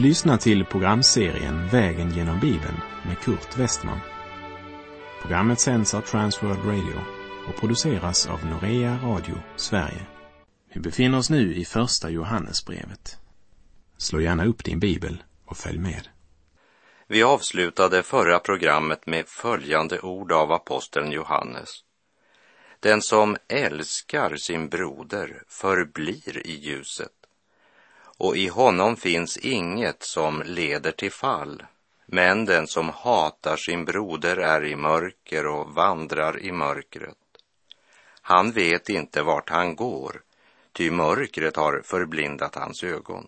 Du lyssnar till programserien Vägen genom Bibeln med Kurt Westman. Programmet sänds av Transworld Radio och produceras av Norea Radio Sverige. Vi befinner oss nu i Första Johannesbrevet. Slå gärna upp din bibel och följ med. Vi avslutade förra programmet med följande ord av aposteln Johannes. Den som älskar sin broder förblir i ljuset och i honom finns inget som leder till fall. Men den som hatar sin broder är i mörker och vandrar i mörkret. Han vet inte vart han går, ty mörkret har förblindat hans ögon.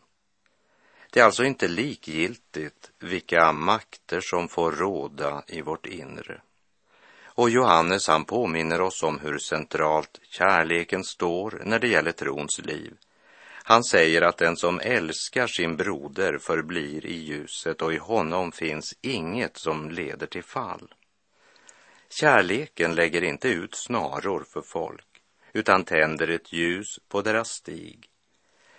Det är alltså inte likgiltigt vilka makter som får råda i vårt inre. Och Johannes han påminner oss om hur centralt kärleken står när det gäller trons liv. Han säger att den som älskar sin broder förblir i ljuset och i honom finns inget som leder till fall. Kärleken lägger inte ut snaror för folk utan tänder ett ljus på deras stig.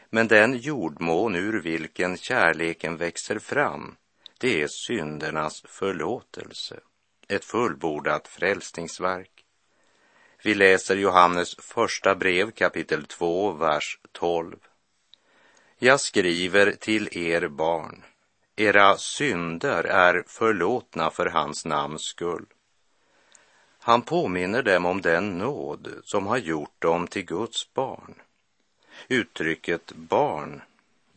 Men den jordmån ur vilken kärleken växer fram, det är syndernas förlåtelse, ett fullbordat frälsningsverk. Vi läser Johannes första brev kapitel 2, vers 12. Jag skriver till er barn, era synder är förlåtna för hans namns skull. Han påminner dem om den nåd som har gjort dem till Guds barn. Uttrycket barn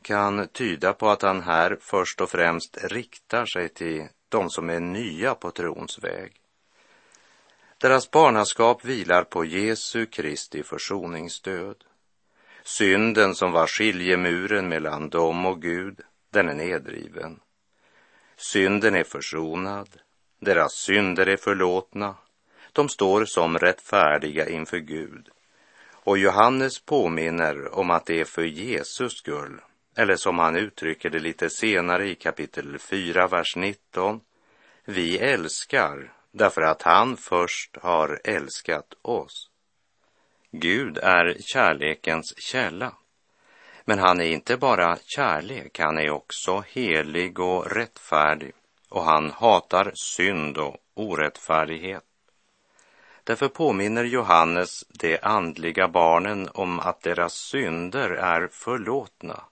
kan tyda på att han här först och främst riktar sig till de som är nya på trons väg. Deras barnaskap vilar på Jesu Kristi försoningsdöd. Synden som var skiljemuren mellan dem och Gud, den är nedriven. Synden är försonad, deras synder är förlåtna, de står som rättfärdiga inför Gud. Och Johannes påminner om att det är för Jesus skull, eller som han uttrycker det lite senare i kapitel 4, vers 19. Vi älskar därför att han först har älskat oss. Gud är kärlekens källa. Men han är inte bara kärlek, han är också helig och rättfärdig och han hatar synd och orättfärdighet. Därför påminner Johannes de andliga barnen om att deras synder är förlåtna.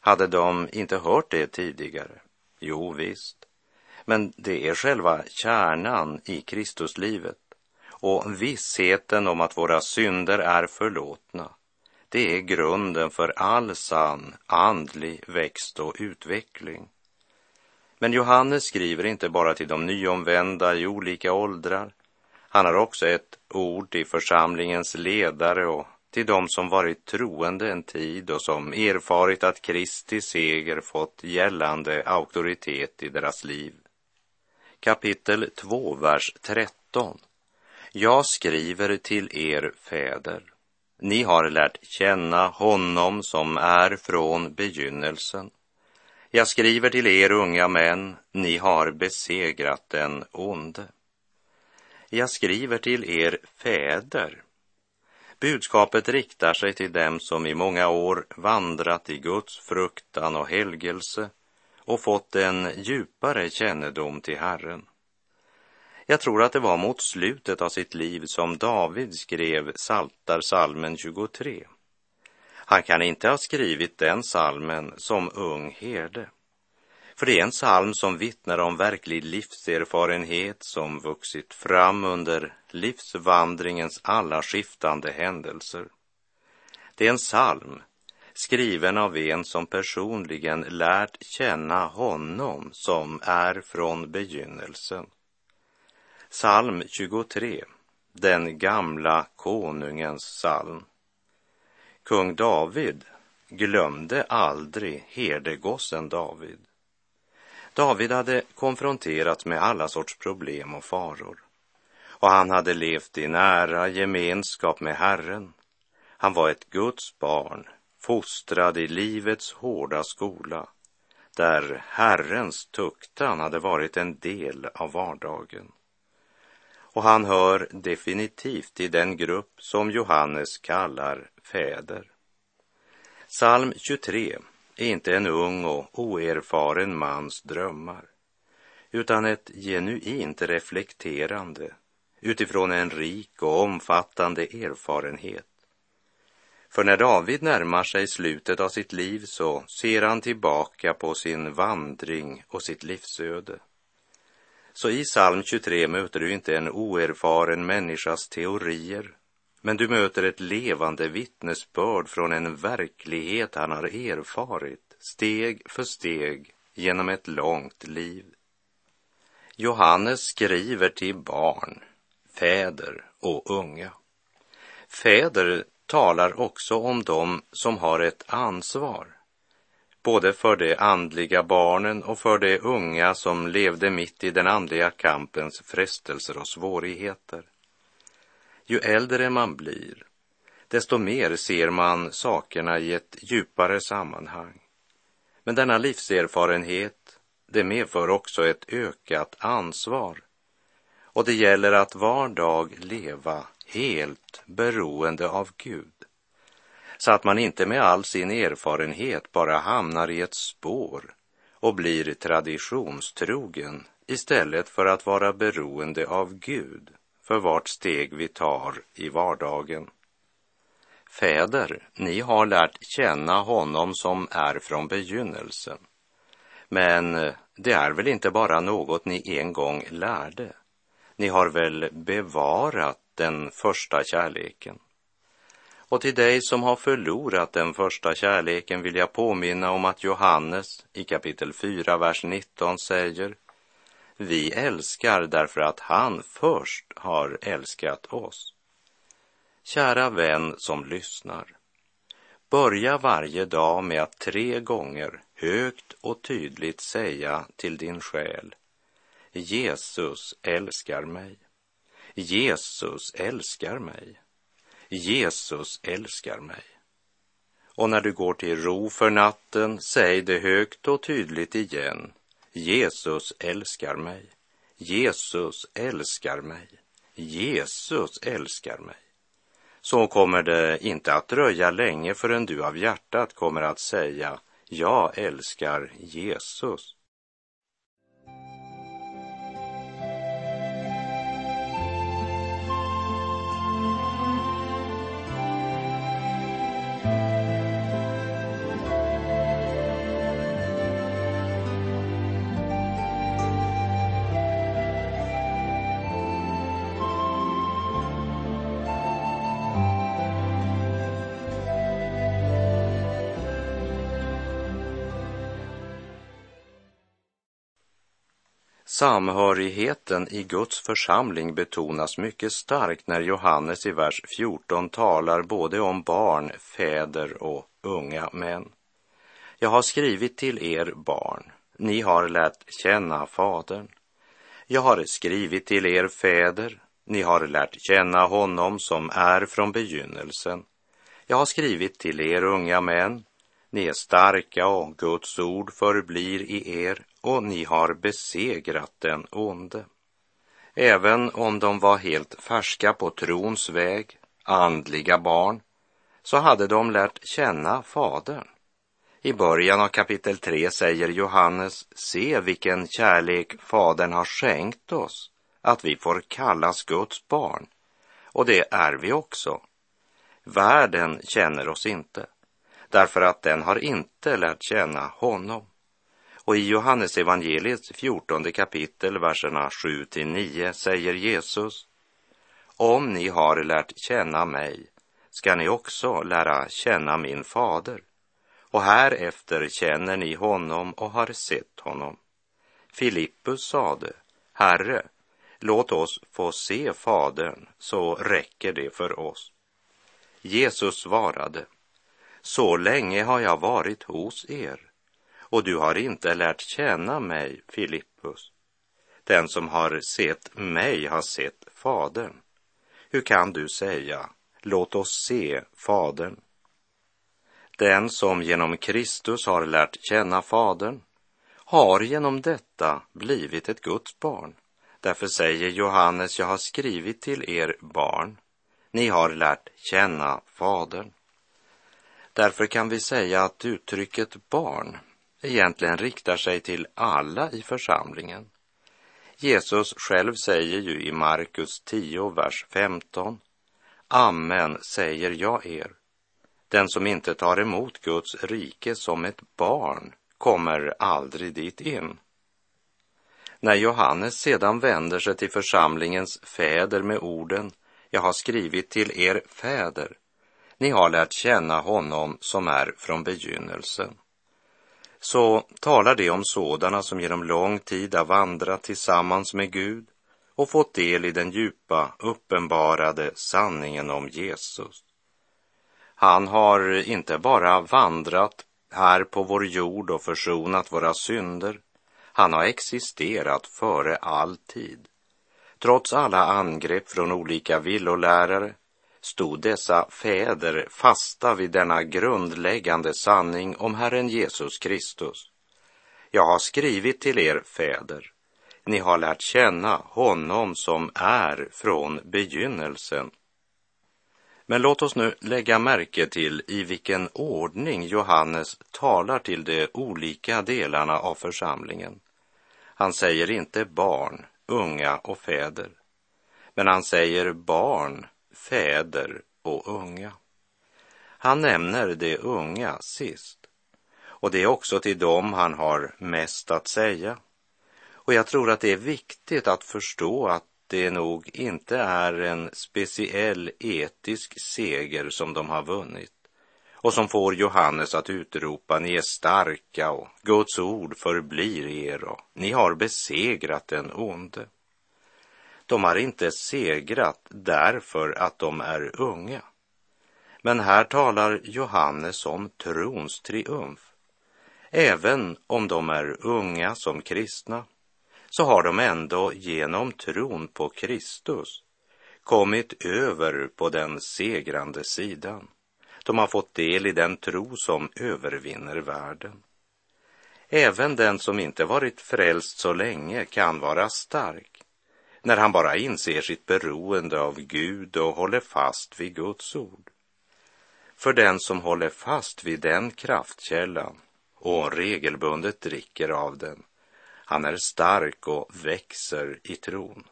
Hade de inte hört det tidigare? Jo, visst. Men det är själva kärnan i Kristuslivet och vissheten om att våra synder är förlåtna. Det är grunden för all sann andlig växt och utveckling. Men Johannes skriver inte bara till de nyomvända i olika åldrar. Han har också ett ord till församlingens ledare och till de som varit troende en tid och som erfarit att Kristi seger fått gällande auktoritet i deras liv. Kapitel 2, vers 13. Jag skriver till er fäder. Ni har lärt känna honom som är från begynnelsen. Jag skriver till er unga män, ni har besegrat den onde. Jag skriver till er fäder. Budskapet riktar sig till dem som i många år vandrat i Guds fruktan och helgelse och fått en djupare kännedom till Herren. Jag tror att det var mot slutet av sitt liv som David skrev Saltarsalmen 23. Han kan inte ha skrivit den salmen som ung herde. För det är en psalm som vittnar om verklig livserfarenhet som vuxit fram under livsvandringens alla skiftande händelser. Det är en psalm skriven av en som personligen lärt känna honom som är från begynnelsen. Psalm 23, den gamla konungens psalm. Kung David glömde aldrig herdegossen David. David hade konfronterats med alla sorts problem och faror och han hade levt i nära gemenskap med Herren. Han var ett Guds barn, fostrad i livets hårda skola, där Herrens tuktan hade varit en del av vardagen och han hör definitivt till den grupp som Johannes kallar fäder. Psalm 23 är inte en ung och oerfaren mans drömmar, utan ett genuint reflekterande utifrån en rik och omfattande erfarenhet. För när David närmar sig slutet av sitt liv så ser han tillbaka på sin vandring och sitt livsöde. Så i psalm 23 möter du inte en oerfaren människas teorier, men du möter ett levande vittnesbörd från en verklighet han har erfarit steg för steg genom ett långt liv. Johannes skriver till barn, fäder och unga. Fäder talar också om dem som har ett ansvar, både för de andliga barnen och för de unga som levde mitt i den andliga kampens frestelser och svårigheter. Ju äldre man blir, desto mer ser man sakerna i ett djupare sammanhang. Men denna livserfarenhet, det medför också ett ökat ansvar. Och det gäller att var dag leva helt beroende av Gud. Så att man inte med all sin erfarenhet bara hamnar i ett spår och blir traditionstrogen istället för att vara beroende av Gud för vart steg vi tar i vardagen. Fäder, ni har lärt känna honom som är från begynnelsen. Men det är väl inte bara något ni en gång lärde? Ni har väl bevarat den första kärleken? Och till dig som har förlorat den första kärleken vill jag påminna om att Johannes i kapitel 4, vers 19 säger vi älskar därför att han först har älskat oss. Kära vän som lyssnar. Börja varje dag med att tre gånger högt och tydligt säga till din själ Jesus älskar mig. Jesus älskar mig. Jesus älskar mig. Och när du går till ro för natten, säg det högt och tydligt igen. Jesus älskar mig. Jesus älskar mig. Jesus älskar mig. Så kommer det inte att dröja länge förrän du av hjärtat kommer att säga Jag älskar Jesus. Samhörigheten i Guds församling betonas mycket starkt när Johannes i vers 14 talar både om barn, fäder och unga män. Jag har skrivit till er barn, ni har lärt känna Fadern. Jag har skrivit till er fäder, ni har lärt känna honom som är från begynnelsen. Jag har skrivit till er unga män, ni är starka och Guds ord förblir i er och ni har besegrat den onde. Även om de var helt färska på trons väg, andliga barn, så hade de lärt känna Fadern. I början av kapitel 3 säger Johannes, se vilken kärlek Fadern har skänkt oss, att vi får kallas Guds barn. Och det är vi också. Världen känner oss inte, därför att den har inte lärt känna honom. Och i Johannes evangeliets fjortonde kapitel, verserna 7 till 9 säger Jesus Om ni har lärt känna mig ska ni också lära känna min fader. Och härefter känner ni honom och har sett honom. Filippus sade, Herre, låt oss få se Fadern, så räcker det för oss. Jesus svarade, så länge har jag varit hos er och du har inte lärt känna mig, Filippus. Den som har sett mig har sett Fadern. Hur kan du säga, låt oss se Fadern? Den som genom Kristus har lärt känna Fadern har genom detta blivit ett Guds barn. Därför säger Johannes, jag har skrivit till er barn, ni har lärt känna Fadern. Därför kan vi säga att uttrycket barn egentligen riktar sig till alla i församlingen. Jesus själv säger ju i Markus 10, vers 15. Amen säger jag er. Den som inte tar emot Guds rike som ett barn kommer aldrig dit in. När Johannes sedan vänder sig till församlingens fäder med orden Jag har skrivit till er fäder. Ni har lärt känna honom som är från begynnelsen. Så talar det om sådana som genom lång tid har vandrat tillsammans med Gud och fått del i den djupa, uppenbarade sanningen om Jesus. Han har inte bara vandrat här på vår jord och försonat våra synder. Han har existerat före all tid. Trots alla angrepp från olika villolärare stod dessa fäder fasta vid denna grundläggande sanning om Herren Jesus Kristus. Jag har skrivit till er fäder. Ni har lärt känna honom som är från begynnelsen men låt oss nu lägga märke till i vilken ordning Johannes talar till de olika delarna av församlingen. Han säger inte barn, unga och fäder, men han säger barn, fäder och unga. Han nämner de unga sist, och det är också till dem han har mest att säga. Och jag tror att det är viktigt att förstå att det nog inte är en speciell etisk seger som de har vunnit och som får Johannes att utropa ni är starka och Guds ord förblir er och ni har besegrat den onde. De har inte segrat därför att de är unga. Men här talar Johannes om trons triumf. Även om de är unga som kristna så har de ändå genom tron på Kristus kommit över på den segrande sidan. De har fått del i den tro som övervinner världen. Även den som inte varit frälst så länge kan vara stark när han bara inser sitt beroende av Gud och håller fast vid Guds ord. För den som håller fast vid den kraftkällan och regelbundet dricker av den han är stark och växer i tron.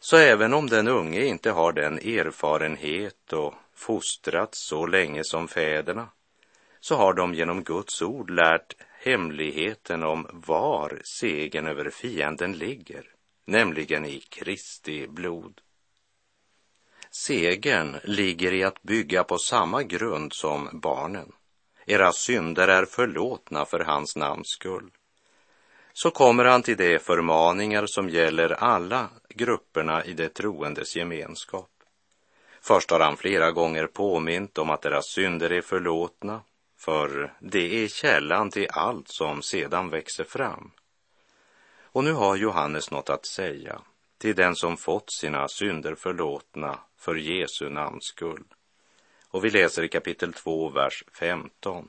Så även om den unge inte har den erfarenhet och fostrats så länge som fäderna, så har de genom Guds ord lärt hemligheten om var segern över fienden ligger, nämligen i Kristi blod. Segern ligger i att bygga på samma grund som barnen. Era synder är förlåtna för hans namns skull så kommer han till de förmaningar som gäller alla grupperna i det troendes gemenskap. Först har han flera gånger påmint om att deras synder är förlåtna, för det är källan till allt som sedan växer fram. Och nu har Johannes något att säga till den som fått sina synder förlåtna för Jesu namns skull. Och vi läser i kapitel 2, vers 15.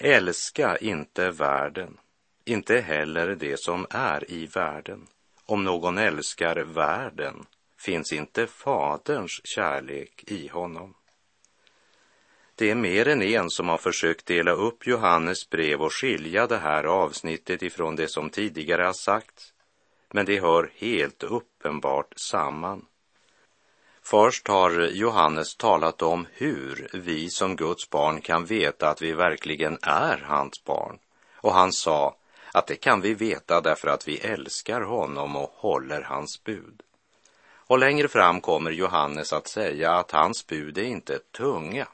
Älska inte världen inte heller det som är i världen. Om någon älskar världen finns inte Faderns kärlek i honom. Det är mer än en som har försökt dela upp Johannes brev och skilja det här avsnittet ifrån det som tidigare har sagts, men det hör helt uppenbart samman. Först har Johannes talat om hur vi som Guds barn kan veta att vi verkligen är hans barn. Och han sa, att det kan vi veta därför att vi älskar honom och håller hans bud. Och längre fram kommer Johannes att säga att hans bud är inte tunga.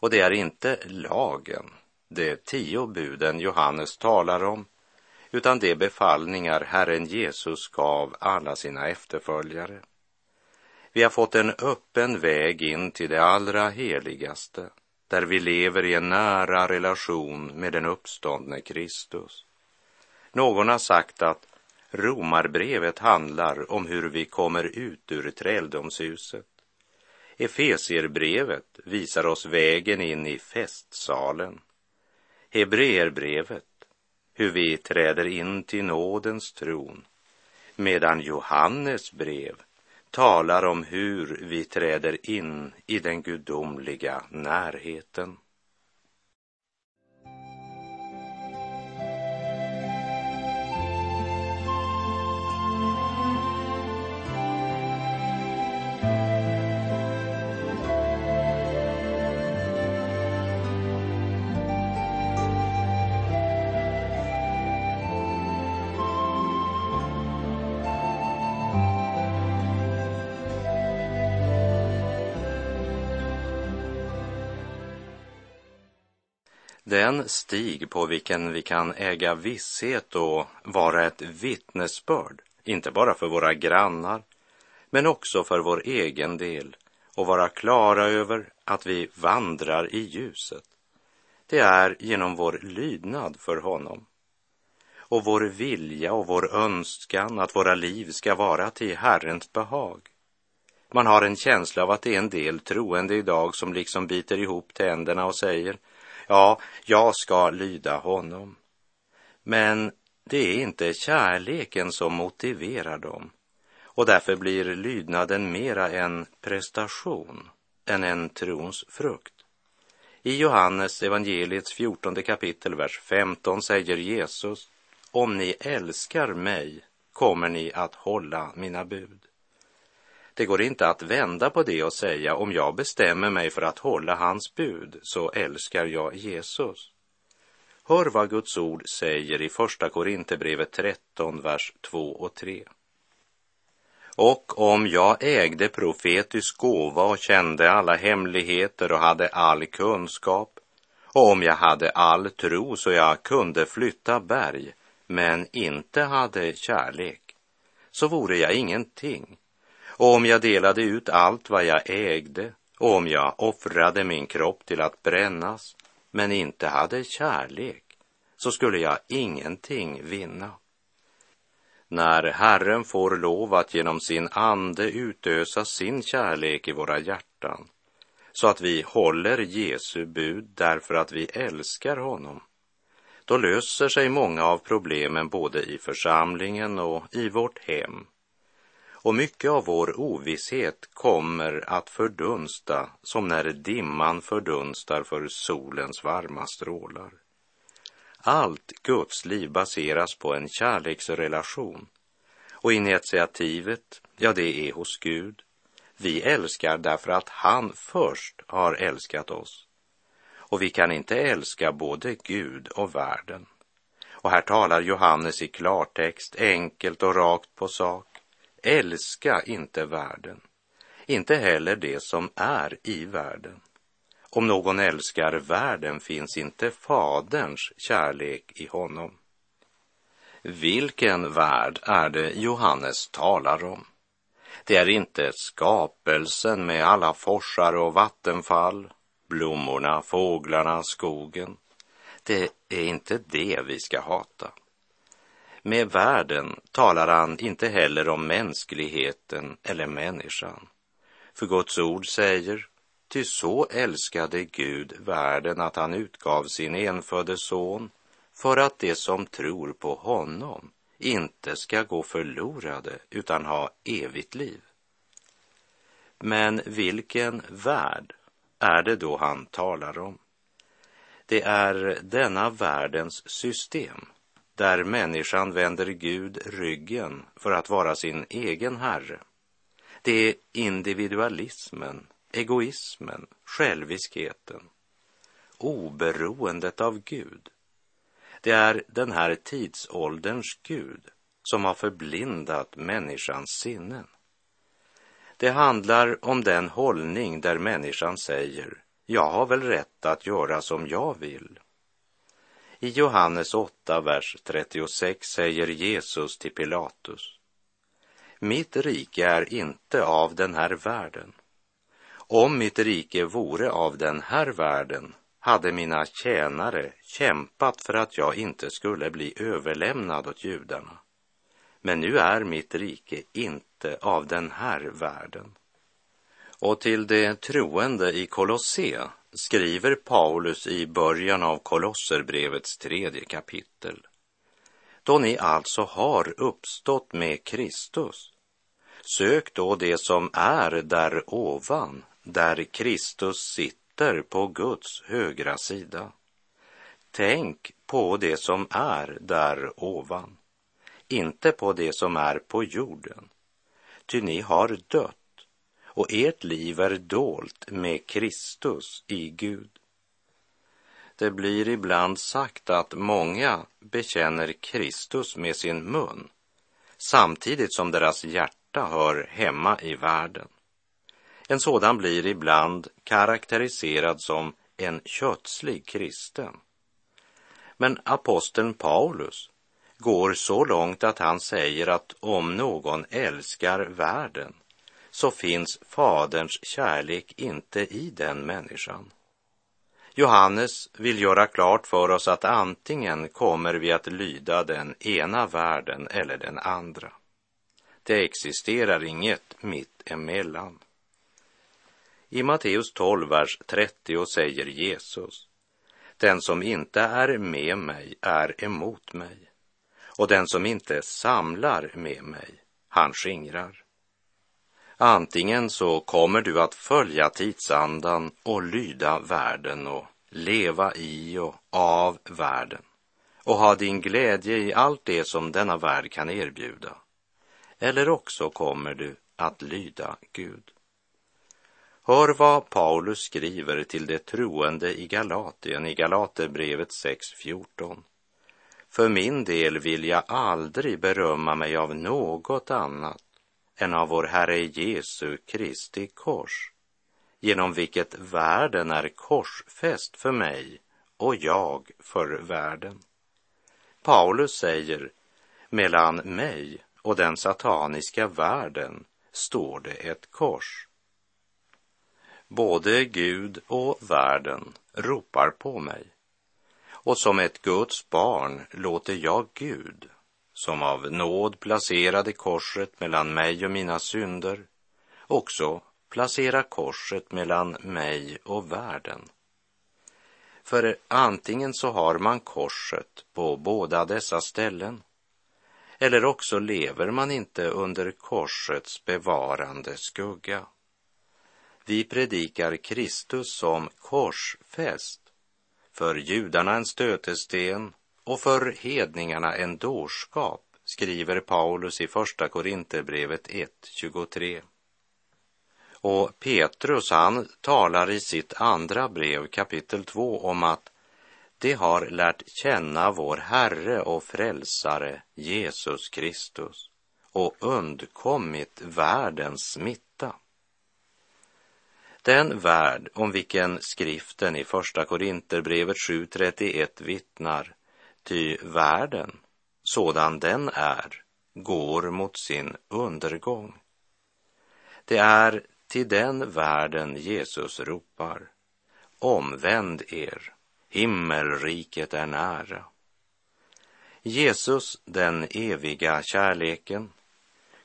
Och det är inte lagen, de tio buden Johannes talar om, utan de befallningar Herren Jesus gav alla sina efterföljare. Vi har fått en öppen väg in till det allra heligaste, där vi lever i en nära relation med den uppståndne Kristus. Någon har sagt att Romarbrevet handlar om hur vi kommer ut ur träldomshuset. Efesierbrevet visar oss vägen in i festsalen. Hebreerbrevet, hur vi träder in till nådens tron, medan Johannes brev talar om hur vi träder in i den gudomliga närheten. Den stig på vilken vi kan äga visshet och vara ett vittnesbörd, inte bara för våra grannar, men också för vår egen del och vara klara över att vi vandrar i ljuset. Det är genom vår lydnad för honom och vår vilja och vår önskan att våra liv ska vara till Herrens behag. Man har en känsla av att det är en del troende idag som liksom biter ihop tänderna och säger Ja, jag ska lyda honom. Men det är inte kärleken som motiverar dem och därför blir lydnaden mera en prestation än en trons frukt. I Johannes evangeliets fjortonde kapitel, vers 15 säger Jesus, om ni älskar mig kommer ni att hålla mina bud. Det går inte att vända på det och säga om jag bestämmer mig för att hålla hans bud så älskar jag Jesus. Hör vad Guds ord säger i Första Korinthierbrevet 13, vers 2 och 3. Och om jag ägde profetisk gåva och kände alla hemligheter och hade all kunskap och om jag hade all tro så jag kunde flytta berg men inte hade kärlek så vore jag ingenting och om jag delade ut allt vad jag ägde och om jag offrade min kropp till att brännas men inte hade kärlek så skulle jag ingenting vinna. När Herren får lov att genom sin ande utösa sin kärlek i våra hjärtan så att vi håller Jesu bud därför att vi älskar honom, då löser sig många av problemen både i församlingen och i vårt hem och mycket av vår ovisshet kommer att fördunsta som när dimman fördunstar för solens varma strålar. Allt Guds liv baseras på en kärleksrelation och initiativet, ja, det är hos Gud. Vi älskar därför att han först har älskat oss. Och vi kan inte älska både Gud och världen. Och här talar Johannes i klartext, enkelt och rakt på sak. Älska inte världen, inte heller det som är i världen. Om någon älskar världen finns inte Faderns kärlek i honom. Vilken värld är det Johannes talar om? Det är inte skapelsen med alla forsar och vattenfall, blommorna, fåglarna, skogen. Det är inte det vi ska hata. Med världen talar han inte heller om mänskligheten eller människan. För Guds ord säger, ty så älskade Gud världen att han utgav sin enfödde son för att de som tror på honom inte ska gå förlorade utan ha evigt liv. Men vilken värld är det då han talar om? Det är denna världens system där människan vänder Gud ryggen för att vara sin egen herre. Det är individualismen, egoismen, själviskheten, oberoendet av Gud. Det är den här tidsålderns Gud som har förblindat människans sinnen. Det handlar om den hållning där människan säger, jag har väl rätt att göra som jag vill i Johannes 8, vers 36 säger Jesus till Pilatus. Mitt rike är inte av den här världen. Om mitt rike vore av den här världen hade mina tjänare kämpat för att jag inte skulle bli överlämnad åt judarna. Men nu är mitt rike inte av den här världen. Och till de troende i Kolosse skriver Paulus i början av Kolosserbrevets tredje kapitel. Då ni alltså har uppstått med Kristus, Sök då det som är där ovan, där Kristus sitter på Guds högra sida. Tänk på det som är där ovan, inte på det som är på jorden. Ty ni har dött och ert liv är dolt med Kristus i Gud. Det blir ibland sagt att många bekänner Kristus med sin mun samtidigt som deras hjärta hör hemma i världen. En sådan blir ibland karaktäriserad som en kötslig kristen. Men aposteln Paulus går så långt att han säger att om någon älskar världen så finns Faderns kärlek inte i den människan. Johannes vill göra klart för oss att antingen kommer vi att lyda den ena världen eller den andra. Det existerar inget mitt emellan. I Matteus 12, vers 30 säger Jesus, den som inte är med mig är emot mig och den som inte samlar med mig, han skingrar. Antingen så kommer du att följa tidsandan och lyda världen och leva i och av världen och ha din glädje i allt det som denna värld kan erbjuda. Eller också kommer du att lyda Gud. Hör vad Paulus skriver till de troende i Galatien i Galaterbrevet 6.14. För min del vill jag aldrig berömma mig av något annat än av vår Herre Jesu Kristi kors, genom vilket världen är korsfäst för mig och jag för världen. Paulus säger, mellan mig och den sataniska världen står det ett kors. Både Gud och världen ropar på mig. Och som ett Guds barn låter jag Gud, som av nåd placerade korset mellan mig och mina synder, också placera korset mellan mig och världen. För antingen så har man korset på båda dessa ställen, eller också lever man inte under korsets bevarande skugga. Vi predikar Kristus som korsfäst, för judarna en stötesten och för hedningarna en dårskap, skriver Paulus i Första Korinthierbrevet 1.23. Och Petrus, han talar i sitt andra brev, kapitel 2, om att de har lärt känna vår Herre och Frälsare Jesus Kristus och undkommit världens smitta. Den värld om vilken skriften i Första Korinterbrevet 7.31 vittnar, ty världen, sådan den är, går mot sin undergång. Det är till den världen Jesus ropar, omvänd er, himmelriket är nära. Jesus, den eviga kärleken,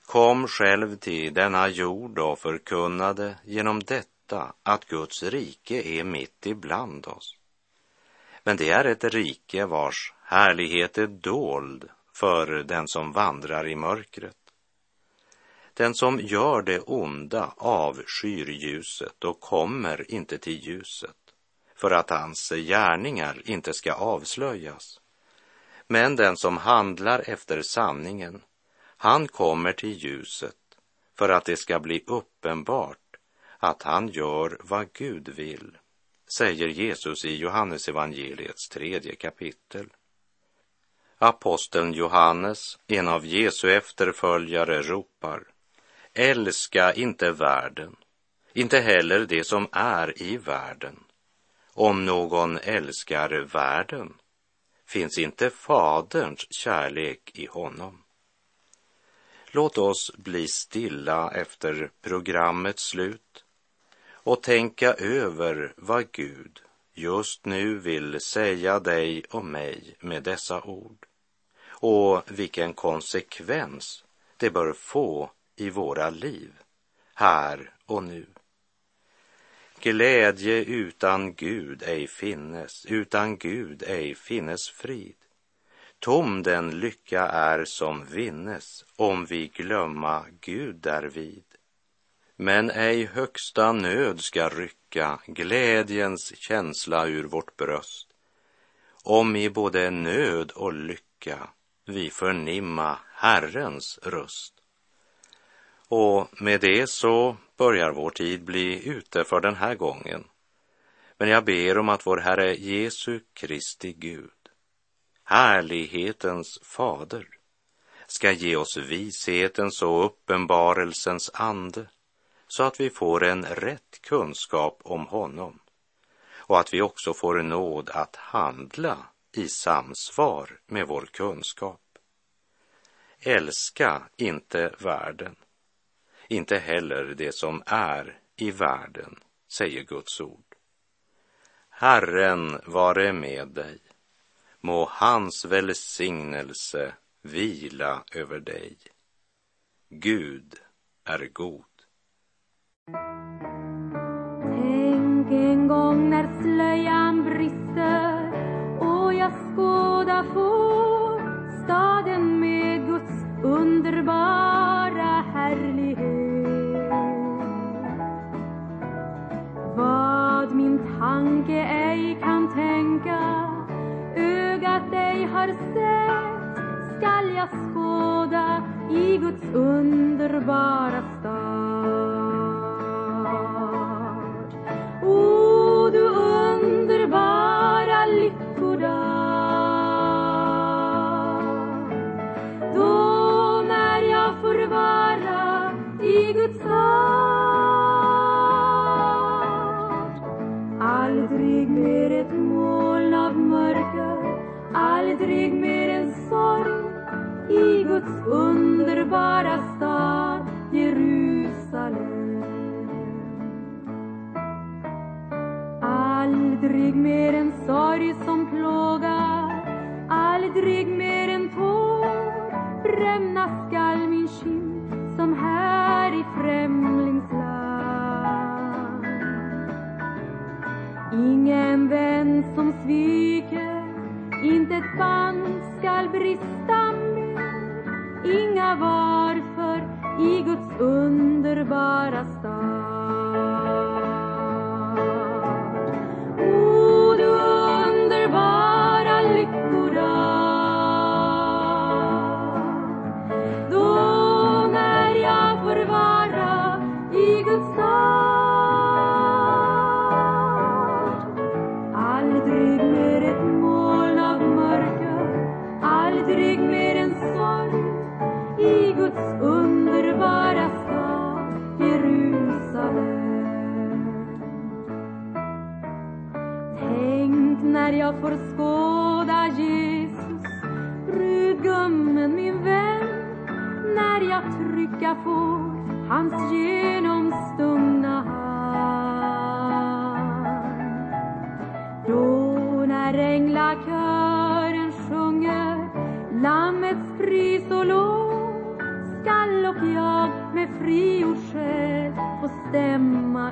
kom själv till denna jord och förkunnade genom detta att Guds rike är mitt ibland oss. Men det är ett rike vars härlighet är dold för den som vandrar i mörkret. Den som gör det onda avskyr ljuset och kommer inte till ljuset för att hans gärningar inte ska avslöjas. Men den som handlar efter sanningen, han kommer till ljuset för att det ska bli uppenbart att han gör vad Gud vill, säger Jesus i Johannes evangeliets tredje kapitel. Aposteln Johannes, en av Jesu efterföljare, ropar Älska inte världen, inte heller det som är i världen. Om någon älskar världen finns inte Faderns kärlek i honom. Låt oss bli stilla efter programmets slut och tänka över vad Gud just nu vill säga dig och mig med dessa ord och vilken konsekvens det bör få i våra liv, här och nu. Glädje utan Gud ej finnes, utan Gud ej finnes frid. Tom den lycka är som vinnes om vi glömma Gud därvid. Men ej högsta nöd ska rycka glädjens känsla ur vårt bröst. Om i både nöd och lycka vi förnimma Herrens röst. Och med det så börjar vår tid bli ute för den här gången. Men jag ber om att vår Herre Jesu Kristi Gud, härlighetens fader, ska ge oss vishetens och uppenbarelsens ande så att vi får en rätt kunskap om honom och att vi också får nåd att handla i samsvar med vår kunskap. Älska inte världen, inte heller det som är i världen, säger Guds ord. Herren vare med dig. Må hans välsignelse vila över dig. Gud är god. Tänk en gång när slöjan brister och jag skådar får staden med Guds underbara härlighet. Vad min tanke ej kan tänka, ögat ej har sett, skall jag skåda i Guds underbara stad. Frigjord själ få stämma